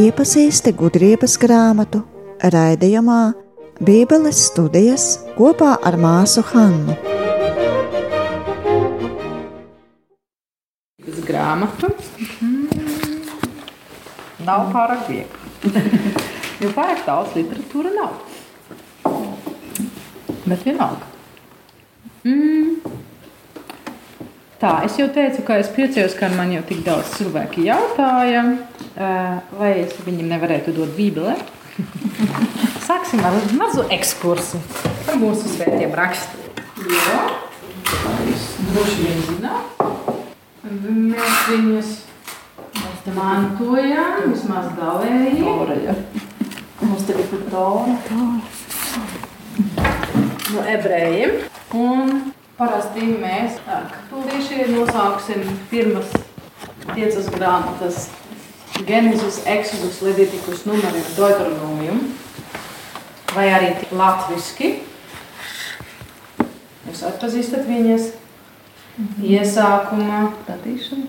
Iepazīsti gudrības grāmatu raidījumā Bībeles studijas kopā ar māsu Hannu. Grāmatu nav pārāk viegli. jo pārāk daudz literatūra nav. Bet vienalga. Mm. Tā, es jau teicu, ka es priecājos, ka man jau tik daudz cilvēki jautāja, vai es viņiem nevarētu dot bībeli. Sāksim ar mazu ekskursu par mūsu svētiem rakstiem. Jo, jūs droši vien zināt, mēs viņus mantojam, vismaz galēji. Tora, Mums tagad ir tora. No ebrejiem. Un parasti mēs ar katoliešiem nosauksim pirmas piecas grāmatas. Genesis, Exodus, Levitikus, Numerim, Deuteronomium. Vai arī latviski. Jūs atpazīstat viņas? Iesākuma, Radīšana,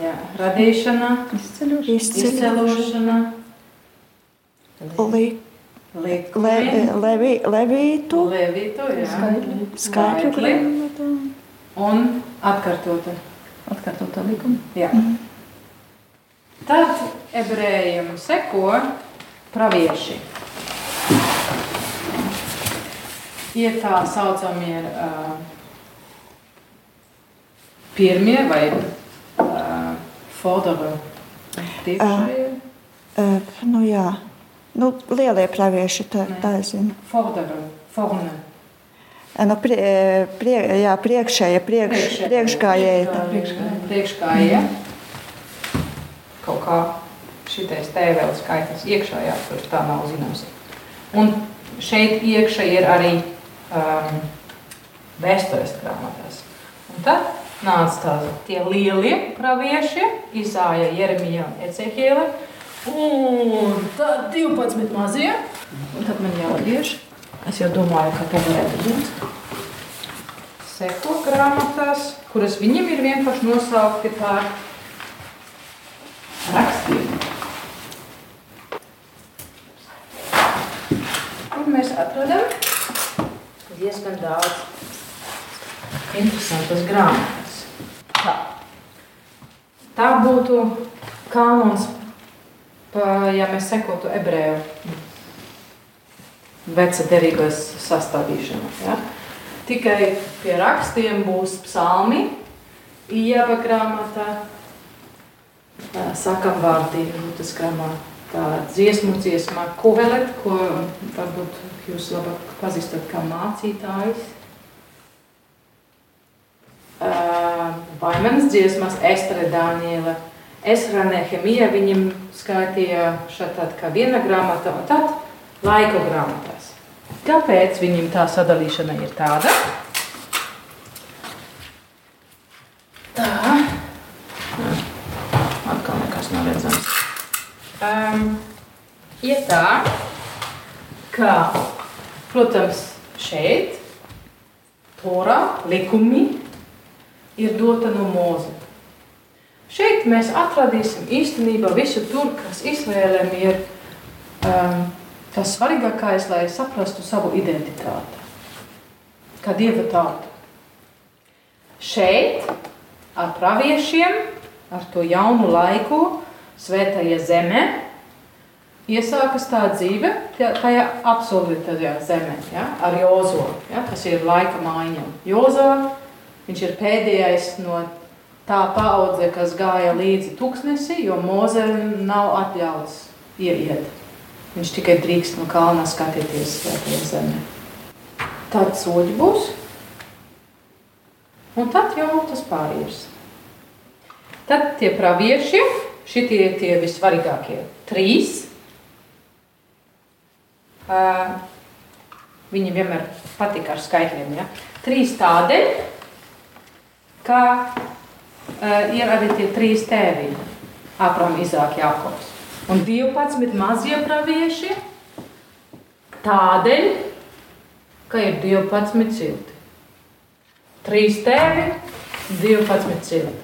jā, radīšana, izceļošana, izcelošana, Li, likumi, le, levi, levītu, Skaitļi. skaitļu grāmatu. un atkārtota. atkārtotā likuma. Jā. Tad ebrejiem seko pravieši. Ir tā saucamie uh, pirmie vai uh, fotografi. Uh, nu jā, nu, lielie pravieši, tā, tā es zinu. Forne. Nu, prie, prie, jā, priekšēja, priekš, priekšgājēji. tā. Priekšgājēji. Kaut kā šitais tēvēlis skaitlis iekšā, jā, tur tā nav zināms. Un šeit iekšā ir arī um, vēstures grāmatās. Un tad nāca tā, tie lielie pravieši, Izāja, Jeremija Ecehiela. Un tad 12 mazie. Un tad man jāatgriež. Es jau domāju, ka to varētu būt. Seko grāmatās, kuras viņiem ir vienkārši nosaukti par rakstiem. Kur mēs atradam diezgan daudz interesantas grāmatas. Tā, tā būtu kanons, pa, ja mēs sekotu ebreju veca derīgās sastādīšanā. Ja? Tikai pie rakstiem būs psalmi, ieva grāmatā, sakam vārdi, tas grāmatā, dziesmu dziesmā, kohelet, ko varbūt jūs labāk pazīstat kā mācītājs. Vaimanas dziesmas, Estere, Dāniela, Esra, Nehemija, viņam skaitīja šeit kā viena grāmata, un tad laika grāmatās. Kāpēc viņam tā sadalīšana ir tāda? Tā. Atkal nekas nav redzams. Um, ir tā, ka, protams, šeit, Torā, likumi ir dota no mūza. Šeit mēs atradīsim īstenībā visu tur, kas Izrēlēm ir um, tas svarīgākais, lai saprastu savu identitāti, kā dieva tauta. Šeit ar praviešiem, ar to jaunu laiku, svētajā zemē, iesākas tā dzīve, tajā absolūtajā zemē, ja, ar Jozo, ja, kas ir laika maiņa. Jozo, viņš ir pēdējais no tā paudze, kas gāja līdzi tūkstnesi, jo Mozēm nav atļauts ieiet. Viņš tikai drīkst no kalna skatīties svētajā zemē. Tad soļi būs, un tad jau tas pārējais. Tad tie pravieši, šitie ir tie vissvarīgākie trīs. Uh, Viņam vienmēr patīk ar skaitļiem. Ja? Trīs tādēļ, ka ir arī tie trīs tēvi, Abrahams, Izāks, Jākops. Un 12 mazie pravieši tādēļ, ka ir 12 cilti. Trīs tēvi, 12 cilti.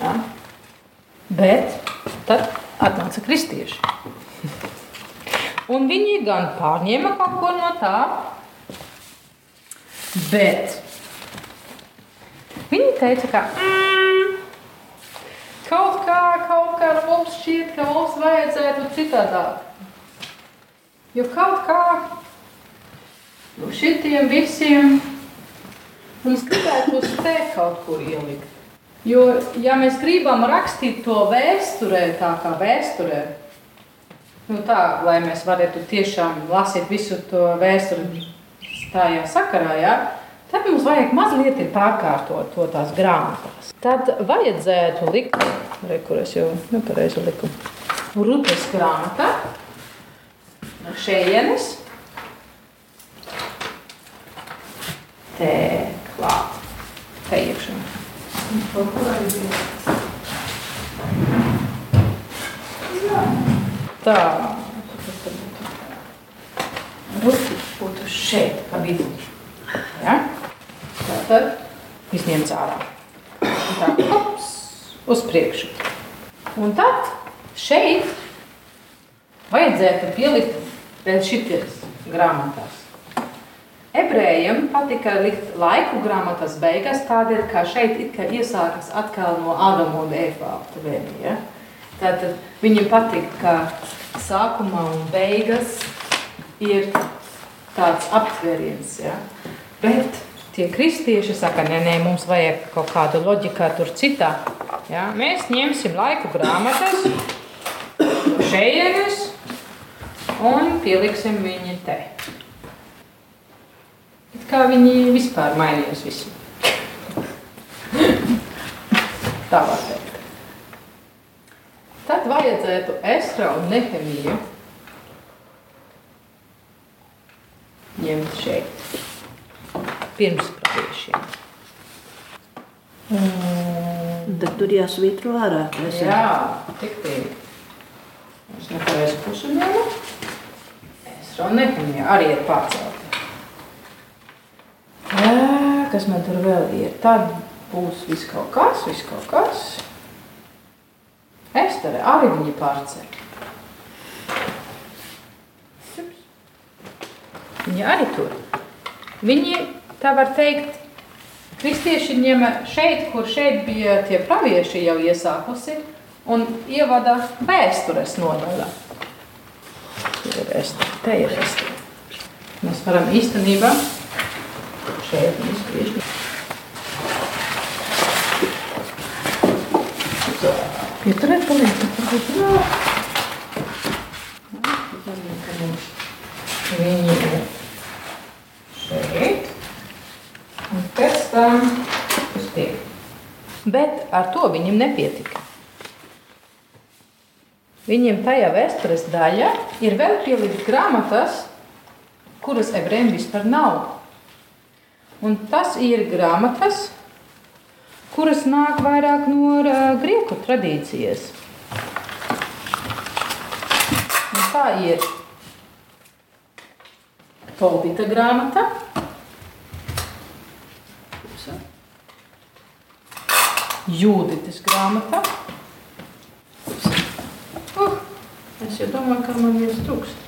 Ja? Bet tad atnāca kristieši. Un viņi gan pārņēma kaut ko no tā, bet viņi teica, ka mm, kaut kā, kaut kā mums šķiet, ka mums vajadzētu citādāk. Jo kaut kā nu šitiem visiem mums gribētu te kaut kur ielikt. Jo, ja mēs gribam rakstīt to vēsturē, tā kā vēsturē, nu tā, lai mēs varētu tiešām lasīt visu to vēsturi tajā sakarā, ja, tad mums vajag mazliet pārkārtot to tās grāmatās. Tad vajadzētu likt, re, kur es jau nepareizi liku, Rutes grāmatā, no šejienes, te klāt, te iekšā. Tā. Rupi būtu šeit, pa vidu. Ja? Tā tad izņemts ārā. Un tā, hops, uz priekšu. Un tad šeit vajadzētu pielikt vēl šities grāmatās. Ebrejiem patika likt laiku grāmatas beigas, tādēļ, ka šeit it kā iesākas atkal no Ādama un Eva aptuveni. Ja? Tātad viņiem patīk, ka sākumā un beigas ir tāds aptveriens. Ja? Bet tie kristieši saka, nē, nē, mums vajag kaut kādu loģiku tur citā. Ja? Mēs ņemsim laiku grāmatas, šejienes un pieliksim viņi te. It kā viņi vispār mainījās visu. Tā var teikt. Tad vajadzētu Esra un Nehemiju ņemt šeit, pirms praviešiem. Un tad tur jāsvītro ārā. Jā, tik. Es nepareizi pušu ņemu. Esra un Nehemija arī ir pārcelti. Jā, kas man tur vēl ir? Tad būs viss kaut kas, viss kaut kas. Estere arī viņi pārceļ. Viņi arī tur. Viņi, tā var teikt, kristieši ņem šeit, kur šeit bija tie pravieši jau iesākusi, un ievada vēstures nodaļā. Te ir Estere. Mēs varam īstenībā šeit izgriežt. Pieturēt palīdzi, varbūt jā. Viņi ir šeit. Tam uz tie. Bet ar to viņam nepietika. Viņiem tajā vēstures daļā ir vēl pielikt grāmatas, kuras ebrejiem vispār nav. Un tas ir grāmatas, kuras nāk vairāk no grieķu tradīcijas. Un tā ir Tolbita grāmata, Jūditas grāmata. Uh, es jau domāju, ka man ir trūkst.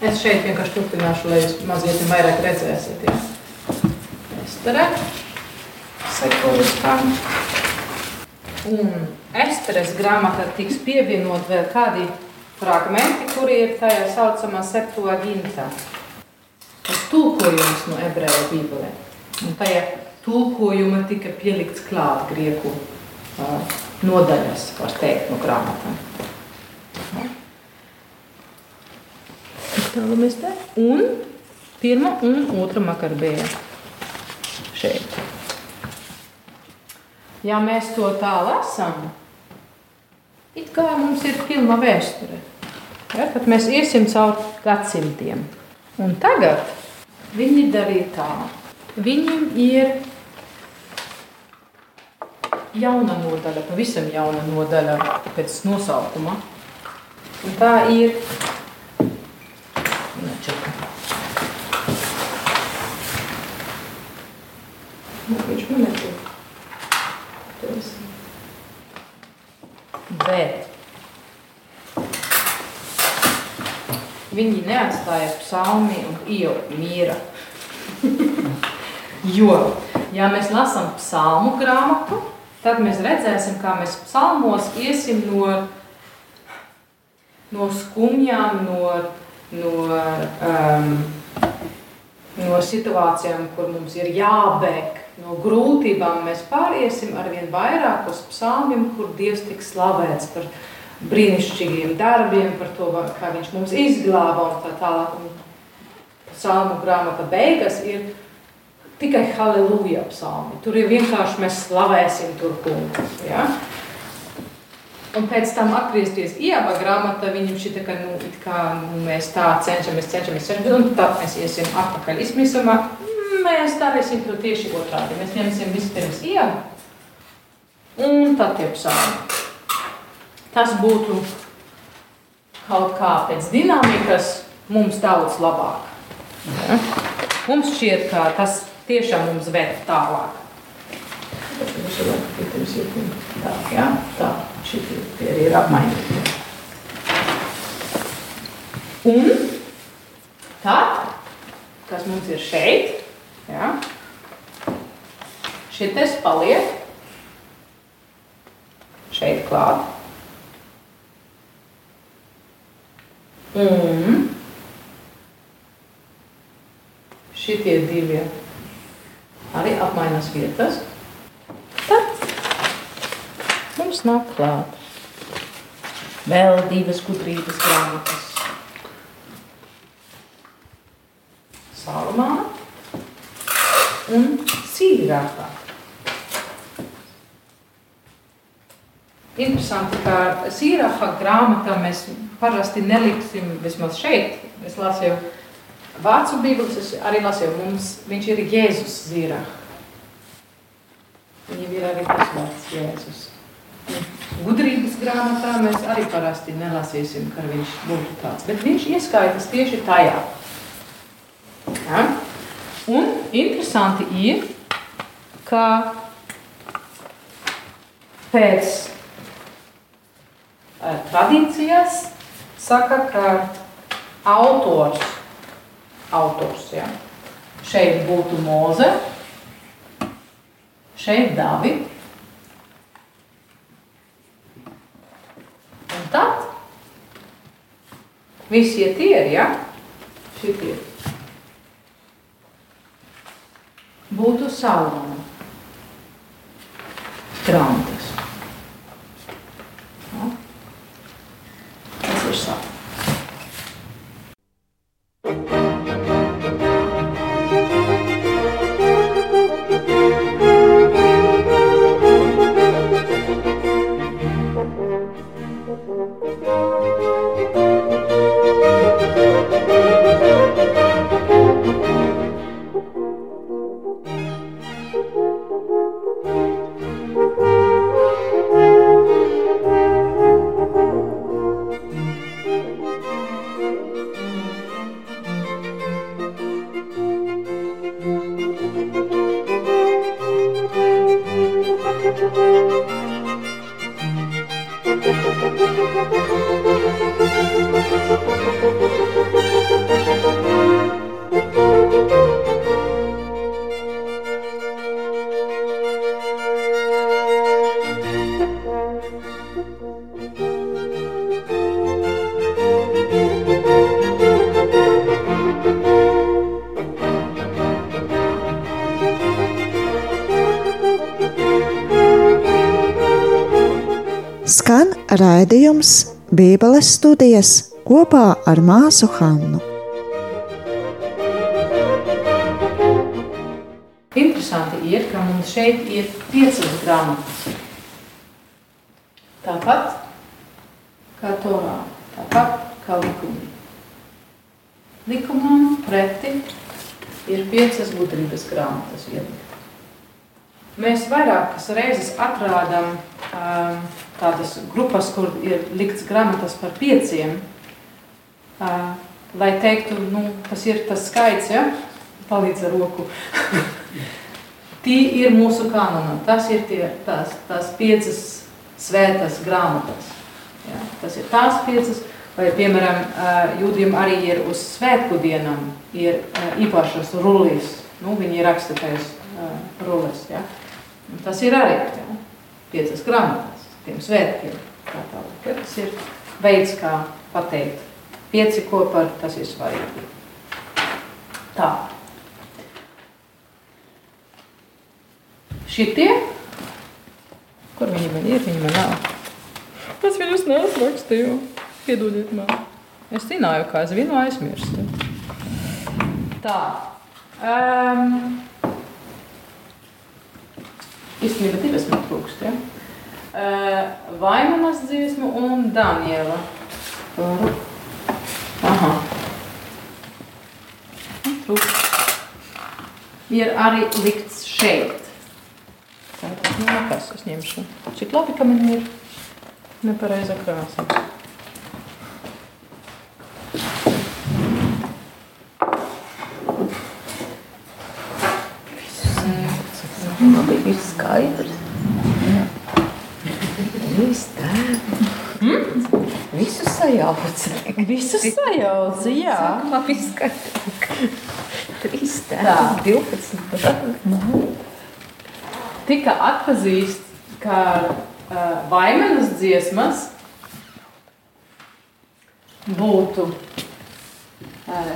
Es šeit vienkārši turpināšu, lai jūs mazliet vairāk redzēsiet. Ja? Estere sekojas tam. Un Esteres grāmatā tiks pievienot vēl kādi fragmenti, kuri ir tajā saucamā septuagintā. Tas tulkojums no ebreju bībelē. Un tajā tulkojuma tika pielikts klāt grieku nodaļas, var teikt, no grāmatām. Tālu mēs te. Un pirma un otra makarbēja šeit. Ja mēs to tā lasām, it kā mums ir pilna vēsture. Ja, tad mēs iesim cauri gadsimtiem. Un tagad viņi darīja tā. Viņiem ir jauna nodaļa, pavisam jauna nodaļa pēc nosaukuma. Un tā ir. Nu, viņš man. Tas. Bet viņi neatstāja psalmi un ievu miera. jo, ja mēs lasām psalmu grāmatu, tad mēs redzēsim, kā mēs psalmos iesim no, no skumjām, no, no, um, no situācijām, kur mums ir jābēg, no grūtībām. Mēs pāriesim ar vien vairāk uz psalmiem, kur Dievs tiks slavēts par brīnišķīgiem darbiem, par to, kā viņš mums izglāba un tā tālāk. Un psalmu grāmata beigas ir tikai halleluja psalmi. Tur ir vienkārši mēs slavēsim tur kungu. Ja? Un pēc tam atgriezties ieba grāmatā, viņam šī kā, nu, kā nu, mēs tā cenšamies, cenšamies, cenšamies, un tad mēs iesim atpakaļ izmisumā. Mēs darīsim to tieši otrādi. Mēs ņemsim vispirms iebu, un tad tie psalmi. Tas būtu kaut kā pēc dinamikas mums daudz labāk. Ja? Mums šķiet, ka tas tiešām mums ved tālāk. Tā, ja? tā šitie tie ir apmainīti. Un tad, kas mums ir šeit, ja? šitais paliek šeit klāt. Un šitie divi arī apmainās vietas. Tad mums nāk klāt vēl divas gudrības grāmatas. Salmāna un sīrākā. Interesanti, ka sīrākā grāmatā mēs parasti neliksim, vismaz šeit, es lasīju Vācu bībeles, es arī lasīju, mums viņš ir Jēzus zīrāk. Viņam ir arī tas vārds Jēzus. Gudrības grāmatā mēs arī parasti nelasīsim, ka viņš būtu tāds, bet viņš ieskaitas tieši tajā. Ja? Un interesanti ir, ka pēc uh, tradīcijas saka, ka autors, autors ja, šeit būtu Moze, šeit David. Un tad visi tie ir, ja, šitie. Būtu Salmona grāmatas. Raidījums Bībeles studijas kopā ar māsu Hannu. Interesanti ir, ka mums šeit ir piecas grāmatas. Tāpat kā Torā, tāpat kā likumi. Likumam preti ir piecas gudrības grāmatas ielikt. Mēs vairākas reizes atrādām um, tādas grupas, kur ir likts grāmatas par pieciem, uh, lai teiktu, nu, tas ir tas skaits, ja? palīdz ar roku. Tie ir mūsu kanonā. Tas ir tie, tās, tās piecas svētas grāmatas. Ja? Tas ir tās piecas, vai, piemēram, jūdiem arī ir uz svētku dienām ir īpašas rulis. Nu, viņi raksta tais rulis. Ja? Un tas ir arī ja? piecas grāmatas, tiem svētkiem. Tā tālāk. Ja? Tas ir veids, kā pateikt. Pieci kopā, tas ir svarīgi. Tā. Šitie, kur viņi man ir, viņi man nav. Es viņus neuzrakstīju. Piedodiet man. Es zināju, kā es vienu aizmirstu. Tā. Um, Īstenībā divas man trūkst, ja? Uh, Vaimanas dziesmu un Daniela. Aha. Trūkst. Ir arī likts šeit. Tātad, nu, nekas, es ņemšu. Cik labi, ka man ir nepareiza krāsa. Sajauca, jā. Trīs tā. Tā. 12. Tika atpazīst, ka uh, vaimenas dziesmas būtu uh,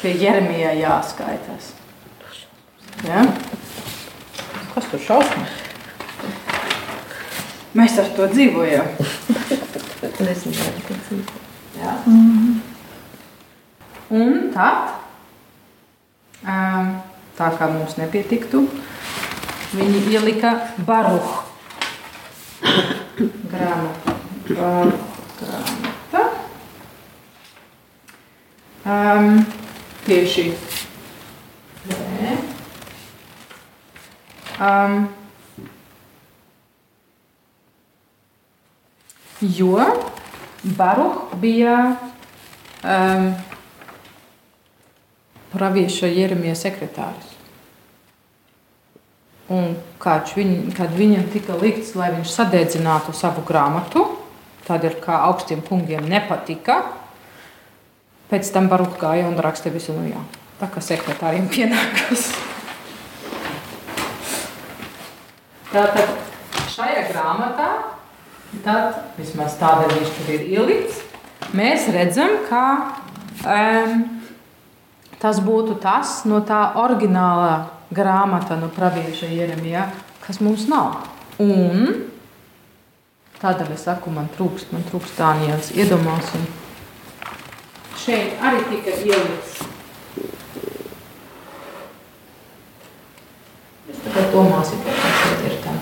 pie Jeremijā jāskaitās. Ja? Kas tur šausmas? Mēs ar to dzīvojam. Nezināju, ka dzīvo. Ja? Un tad, um, tā kā mums nepietiktu, viņi ielika baruhu grāmatu. Grāmata. Um, tieši Nē. Um, jo Baruch bija um, pravieša Jeremija sekretārs. Un kad, viņ, kad viņam tika likts, lai viņš sadedzinātu savu grāmatu, tādēļ, kā augstiem kungiem nepatika, pēc tam Baruch gāja un rakstīja visu no jauna. Tā kā sekretāriem pienākas. Tātad šajā grāmatā, tad, vismaz tādēļ viņš tur ir ielikts, mēs redzam, ka um, tas būtu tas no tā oriģinālā grāmata no pravieša Jeremijā, kas mums nav. Un tādēļ es saku, man trūkst, man trūkst Dānijas iedomāsim. Šeit arī tika ielikts Jūs tagad domāsiet, ka šeit ir tā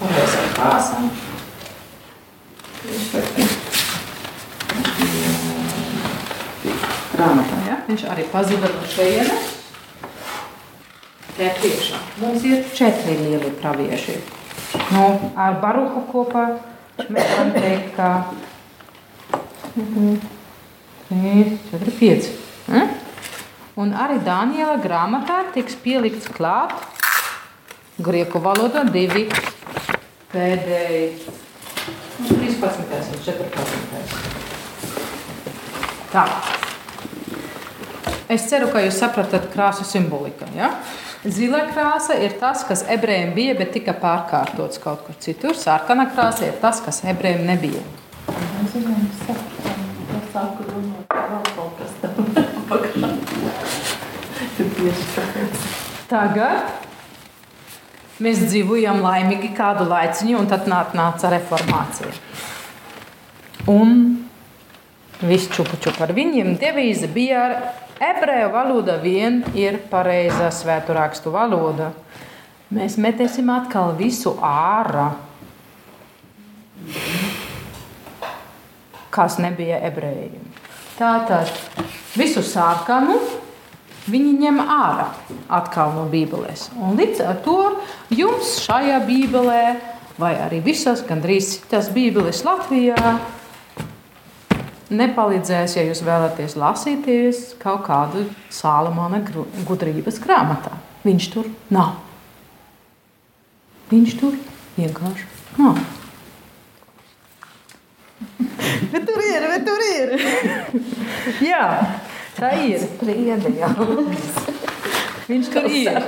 pareizā krāsā. Grāmatā, ja? Viņš arī pazuda no šejienes. Te priekšā. Mums ir četri lieli pravieši. Nu, ar Baruhu kopā mēs varam teikt, ka trīs, četri, pieci. Mm? Un arī Dāniela grāmatā tiks pielikts klāt grieķu valodā divi pēdējie. Nu, 13. un 14. Tā. Es ceru, ka jūs sapratat krāsu simboliku. Ja? Zila krāsa ir tas, kas ebrejiem bija, bet tika pārkārtots kaut kur citur. Sarkana krāsa ir tas, kas ebrejiem nebija. Tagad mēs dzīvojam laimīgi kādu laiciņu, un tad nāca reformācija. Un viss čupu čupu ar viņiem devīze bija ar ebreju valoda vien ir pareizā svētu rakstu valoda. Mēs metēsim atkal visu ārā, kas nebija ebrejiem. Tātad visu sārkanu viņi ņem ārā atkal no Bībeles. Un līdz ar to jums šajā Bībelē, vai arī visās, gandrīz citās Bībeles Latvijā, nepalīdzēs, ja jūs vēlaties lasīties kaut kādu Sālamāna gudrības grāmatā. Viņš tur nav. Viņš tur vienkārši nav. Bet tur ir, bet tur ir. jā, tā ir. Priede, jā. Viņš tur ir.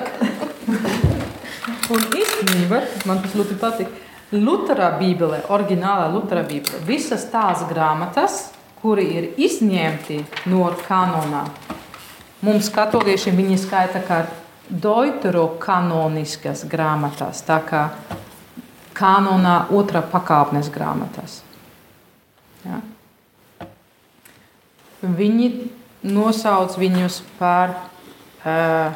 Un īstenībā man tas ļoti patīk. Lutera Bībelē, oriģinālā Lutera Bībelē, visas tās grāmatas, kuri ir izņemti no kanonā, mums, katoliešiem, viņi skaita kā deuterokanoniskas grāmatas, tā kā kanonā otrā pakāpnes grāmatas. Ja? Viņi nosauc viņus par uh,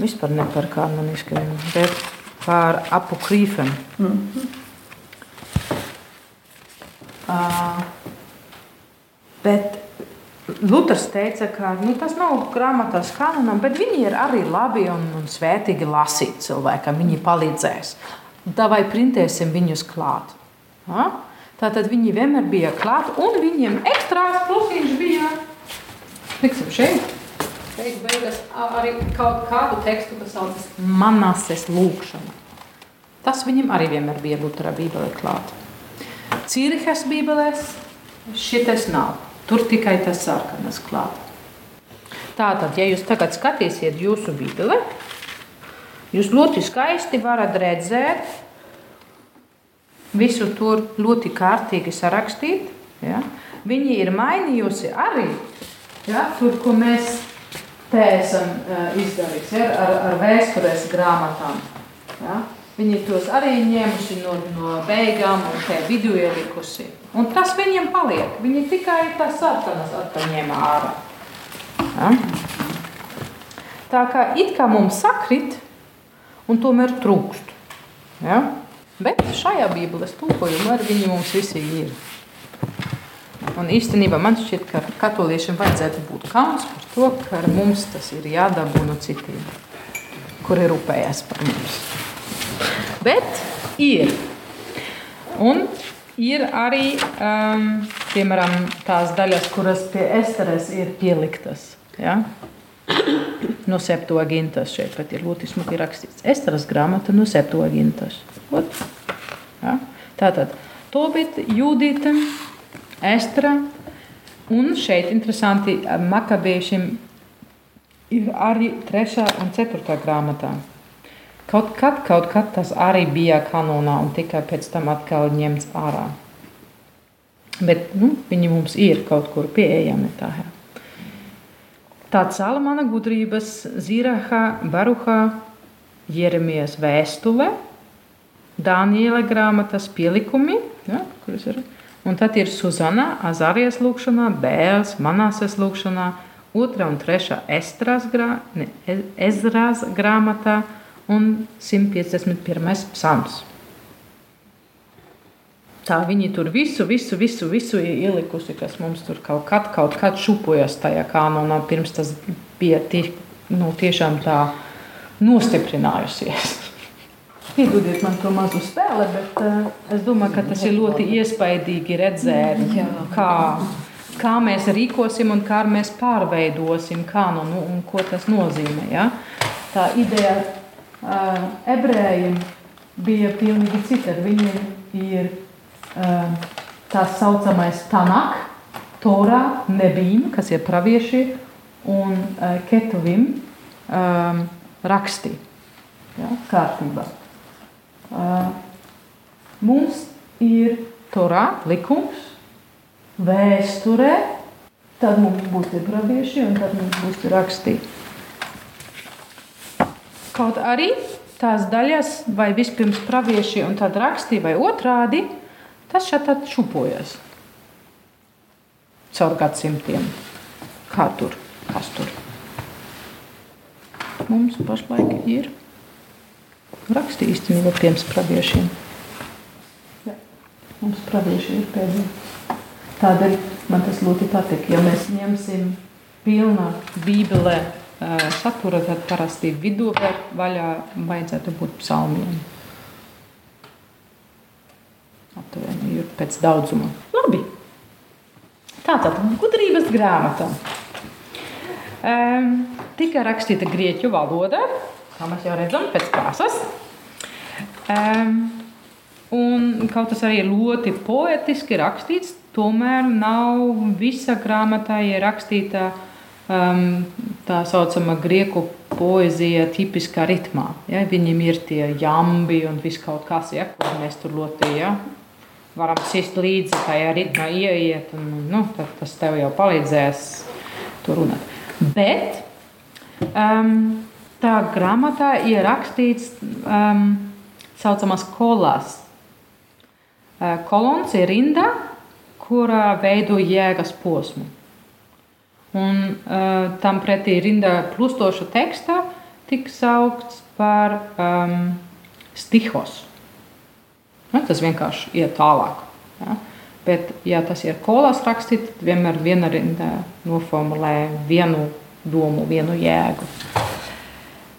vispār ne par kanoniskiem, bet par apokrīfiem. Mm -hmm. Bet Luters teica, ka nu, tas nav grāmatās kanonam, bet viņi ir arī labi un, un svētīgi lasīt cilvēkam. Viņi palīdzēs. Tā vai printēsim viņus klāt. Ja? Tātad viņi vienmēr bija klāt, un viņiem ekstrās plusiņš bija. Tiksim šeit. Šeit beigas arī kaut kādu tekstu, kas saucas Manases lūkšana. Tas viņam arī vienmēr bija Lutera bībelē klāt. Cīrihas bībelēs šitais nav. Tur tikai tas sarkanas klāt. Tātad, ja jūs tagad skatīsiet jūsu bībeli, jūs ļoti skaisti varat redzēt, visu tur ļoti kārtīgi sarakstīt. Ja? Viņi ir mainījusi arī ja? tur, ko mēs te esam uh, izdarījuši ja? ar, ar vēstures grāmatām. Ja? Viņi tos arī ņēmuši no, no beigām un te vidū ielikusi. Un tas viņiem paliek. Viņi tikai tās sarkanas atņēma ārā. Ja? Tā kā it kā mums sakrit, un tomēr trūkst. Ja? Bet šajā Bībeles tulkojumā viņi mums visi ir. Un īstenībā man šķiet, ka katoliešiem vajadzētu būt kauns par to, ka mums tas ir jādabū no citiem, kuri rūpējas par mums. Bet ir. Un ir arī um, piemēram, tās daļas, kuras pie esteres ir pieliktas. Ja? No septuagintas šeit pat ir ļoti smuki rakstīts. Esteras grāmata no septuagintas. Ot. Ja? Tātad Tobit, Judita, Estra un šeit interesanti makabiešiem ir arī trešā un ceturtā grāmatā. Kaut kad, kaut kad tas arī bija kanonā un tikai pēc tam atkal ņemts ārā. Bet nu, viņi mums ir kaut kur pieejami. Tā, tā Salamana gudrības, Ziraha, Baruha, Jeremijas vēstule, Dāniela grāmatas pielikumi, ja, kuras ir. Un tad ir Suzana, Azarijas lūkšanā, Bēls, Manāses lūkšanā, otrā un trešā ne, Ezrās grāmatā un 151. psalms. Tā viņi tur visu, visu, visu, visu ielikusi, kas mums tur kaut kad, kaut kad šupojas tajā kanonā, pirms tas bija tie, nu, tiešām tā nostiprinājusies. Piedodiet man to mazu spēli, bet uh, es domāju, ka tas ir ļoti iespaidīgi redzēt, kā, kā mēs rīkosim un kā mēs pārveidosim kanu nu, un ko tas nozīmē. Ja? Tā ideja uh, ebrejiem bija pilnīgi cita. Viņiem ir tā saucamais Tanak, Torā, Nebīm, kas ir pravieši, un Ketuvim um, rakstī. Ja, kārtībā. Uh, mums ir Torā likums, vēsturē, tad mums būs pravieši un tad mums būs rakstī. Kaut arī tās daļas, vai vispirms pravieši un tad rakstī, vai otrādi, Tas šeit šūpojas caur gadsimtiem. Kā tur? Kas tur? Mums pašlaik ir raksti īstenībā pirms praviešiem. Ja. Mums pravieši ir pēdējie. Tādēļ man tas ļoti patīk. Ja mēs ņemsim pilnā bībelē satura, tad parasti vidū vaļā vajadzētu būt psalmiem. Aptuveni ir pēc daudzuma. Labi. Tātad gudrības grāmata. Um, tika rakstīta grieķu valodā, kā mēs jau redzam, pēc krāsas. Um, un kaut tas arī ļoti poetiski rakstīts, tomēr nav visa grāmatā ierakstīta um, tā saucamā grieku poezija tipiskā ritmā. Ja? Viņiem ir tie jambi un viss kaut kas, ja, kur mēs tur ļoti ja, varam sist līdzi tajā ritmā ieiet, un nu, tas tev jau palīdzēs tur runāt. Bet um, tā grāmatā ir rakstīts um, saucamās kolās. Uh, kolons ir rinda, kurā veido jēgas posmu. Un uh, tam pretī rindā plustoša tekstā tika saukts par um, stihos. Nu, tas vienkārši iet tālāk. Ja? Bet, ja tas ir kolās rakstīts, tad vienmēr viena rinda noformulē vienu domu, vienu jēgu.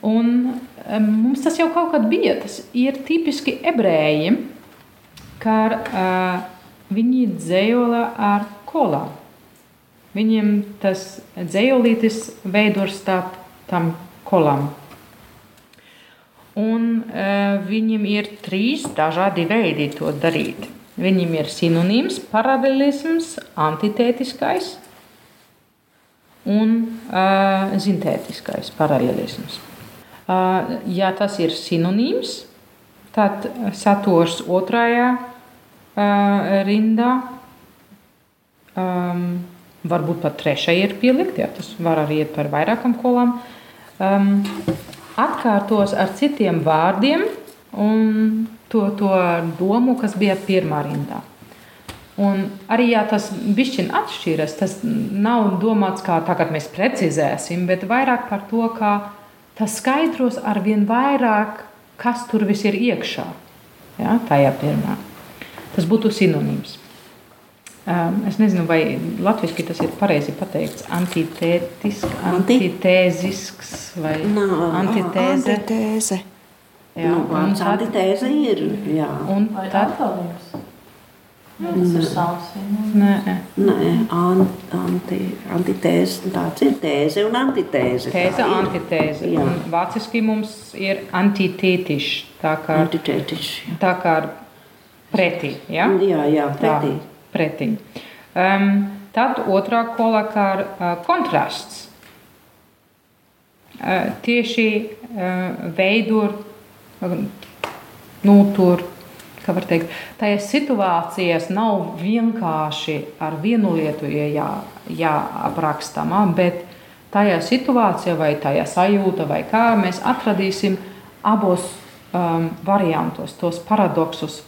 Un um, mums tas jau kaut kad bija. Tas ir tipiski ebreji, ka uh, viņi dzējola ar kolām. Viņiem tas dzējolītis veido starp tam kolam. Un uh, viņiem ir trīs dažādi veidi to darīt. Viņiem ir sinonīms, paralelisms, antitētiskais un uh, zintētiskais paralelisms. Uh, ja tas ir sinonīms, tad saturs otrajā uh, rindā, um, varbūt pat trešajā ir pielikt, ja tas var arī iet par vairākam kolām, um, atkārtos ar citiem vārdiem un to, to domu, kas bija pirmā rindā. Un arī ja tas bišķiņ atšķiras, tas nav domāts kā tagad mēs precizēsim, bet vairāk par to, kā tas skaidros ar vien vairāk, kas tur viss ir iekšā. Ja, tajā pirmā. Tas būtu sinonīms. Es nezinu, vai latviešu tas ir pareizi pateikts. Antitētisks, antitēzisks vai Nā, antitēze. Antitēze. Jā, Nu, un vārds tad, antitēze ir. Jā. un tad, atkāpības? Tas ir savs. nē, Nē, an, anti, antitēze, tāds ir tēze un antitēze. tēze, antitēze. Jā. Un vāciski mums ir antitētišs, tā kā, Antitētiši. tā kā pretī. Ja? Jā, jā, pretī. Tā, pretī. Um, tad otrā kola kā uh, kontrasts. Uh, tieši veidot, uh, nu, tur, kā var teikt, tajās situācijās nav vienkārši ar vienu lietu jā, jāaprakstama, bet tajā situācijā vai tajā sajūta vai kā mēs atradīsim abos um, variantos, tos paradoksus,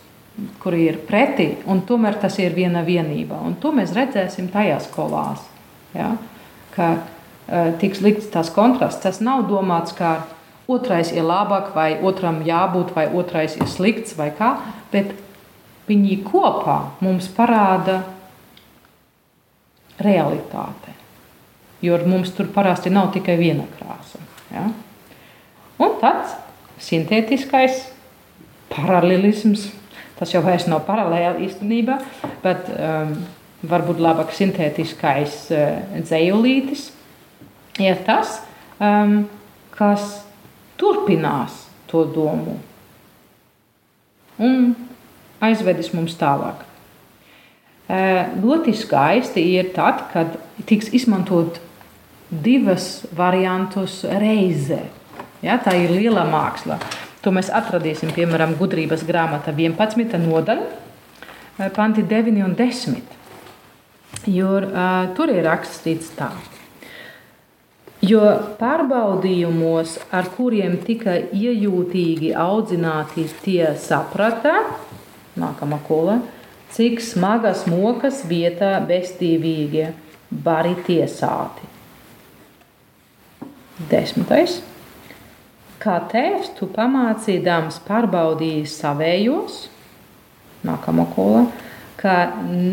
kuri ir pretī, un tomēr tas ir viena vienība. Un to mēs redzēsim tajās kolās. Ja? Ka uh, tiks likts tas kontrasts. Tas nav domāts, ka otrais ir labāk, vai otram jābūt, vai otrais ir slikts, vai kā, bet viņi kopā mums parāda realitāte. Jo mums tur parasti nav tikai viena krāsa. Ja? Un tad sintētiskais paralelisms. Tas jau vairs nav paralēli īstenībā, bet um, varbūt labāk sintētiskais uh, dzējulītis ir tas, um, kas turpinās to domu un aizvedis mums tālāk. Uh, ļoti skaisti ir tad, kad tiks izmantot divas variantus reizē. Ja, tā ir liela māksla. To mēs atradīsim, piemēram, gudrības grāmatā 11. nodaļa, eh, panti 9 un 10. Jo uh, tur ir rakstīts tā. Jo pārbaudījumos, ar kuriem tika iejūtīgi audzināti, tie saprata, nākamā kola, cik smagas mokas vietā bestīvīgie bari tiesāti. Desmitais. Kā tēvs, tu pamācīdams pārbaudīji savējos, nākamā kola, kā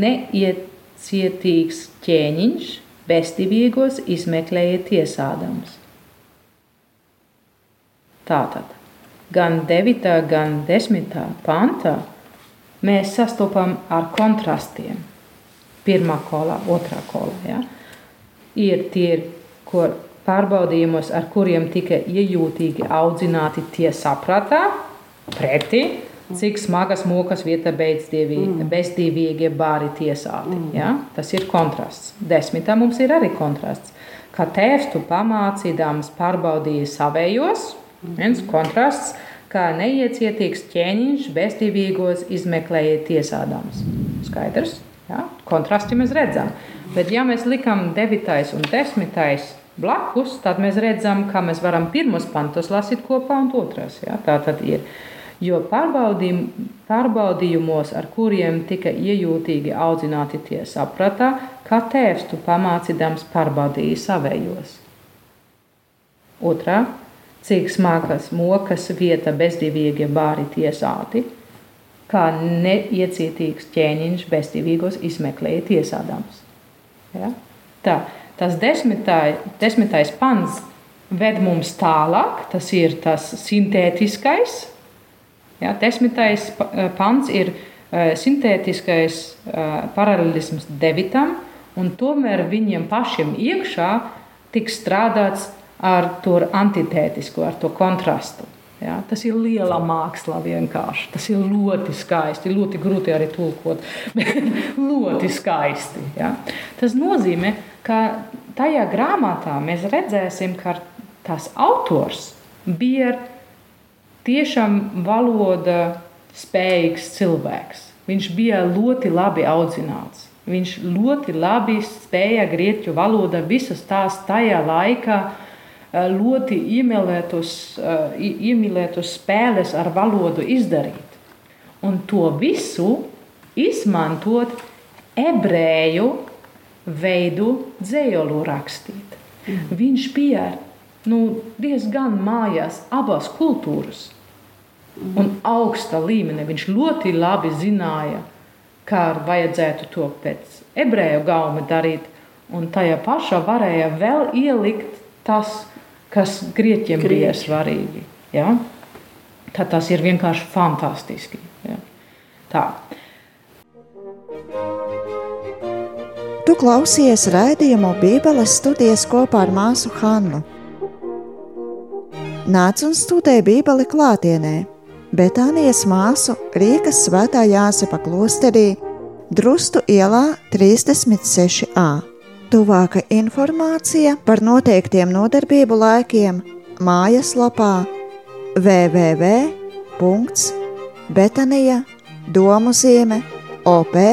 neiecietīgs ķēniņš bestīvīgos izmeklēja tiesādams. Tātad, gan 9. gan 10. pantā mēs sastopam ar kontrastiem. Pirmā kola, otrā kola. Ja? Ir tie, kur pārbaudījumos, ar kuriem tika iejūtīgi audzināti tie sapratā, pretī, cik smagas mokas vieta Mm. bezdīvīgie bāri tiesāti. Ja? Tas ir kontrasts. Desmitā mums ir arī kontrasts. Kā tēvs tu pamācīdams pārbaudīji savējos, viens kontrasts, kā neiecietīgs ķēniņš bezdīvīgos izmeklēja tiesādams. Skaidrs? Ja? Kontrasti mēs redzam. Bet ja mēs likam 9. un 10. Blakus, tad mēs redzam, kā mēs varam pirmos pantus lasīt kopā un otros. Ja? Tā tad ir. Jo pārbaudījum, pārbaudījumos, ar kuriem tika iejūtīgi audzināti tie sapratā, kā tēvs tu pamācīdams pārbaudīji savējos. Otrā, cik smagas mokas vieta bezdīvīgie bāri tiesāti, kā neiecietīgs ķēniņš bezdīvīgos izmeklēja tiesādams. Ja? Tā, tas desmitai, desmitais pants ved mums tālāk, tas ir tas sintētiskais. Ja? Desmitais eh, pants ir eh, sintētiskais eh, paralelisms devitam, un tomēr viņiem pašiem iekšā tiks strādāts ar to antitētisko, ar to kontrastu. Ja, tas ir liela māksla vienkārši. Tas ir ļoti skaisti. Ļoti grūti arī tulkot, bet ļoti skaisti. Ja. Tas nozīmē, ka tajā grāmatā mēs redzēsim, ka tas autors bija tiešām valoda spējīgs cilvēks. Viņš bija ļoti labi audzināts. Viņš ļoti labi spēja grieķu valodā visas tās tajā laikā eh, ļoti iemīlētos, eh, iemīlētos spēles ar valodu izdarīt. Un to visu izmantot ebreju veidu dzējolu rakstīt. Viņš bija nu, diezgan mājās abās kultūras un augsta līmenī. Viņš ļoti labi zināja, kā vajadzētu to pēc ebreju gauma darīt, un tajā pašā varēja vēl ielikt tas, kas grieķiem Grieķi. bija svarīgi. Ja? Tā tas ir vienkārši fantastiski. Ja? Tā. Klausies raidījumu Bībeles studijas kopā ar māsu Hannu. Nāc un studē Bībeli klātienē, bet Anijas māsu Rīgas svētā Jāsepa klosterī Drustu ielā 36a. Tuvāka informācija par noteiktiem nodarbību laikiem mājaslapā www.betanija domu zīme op.lv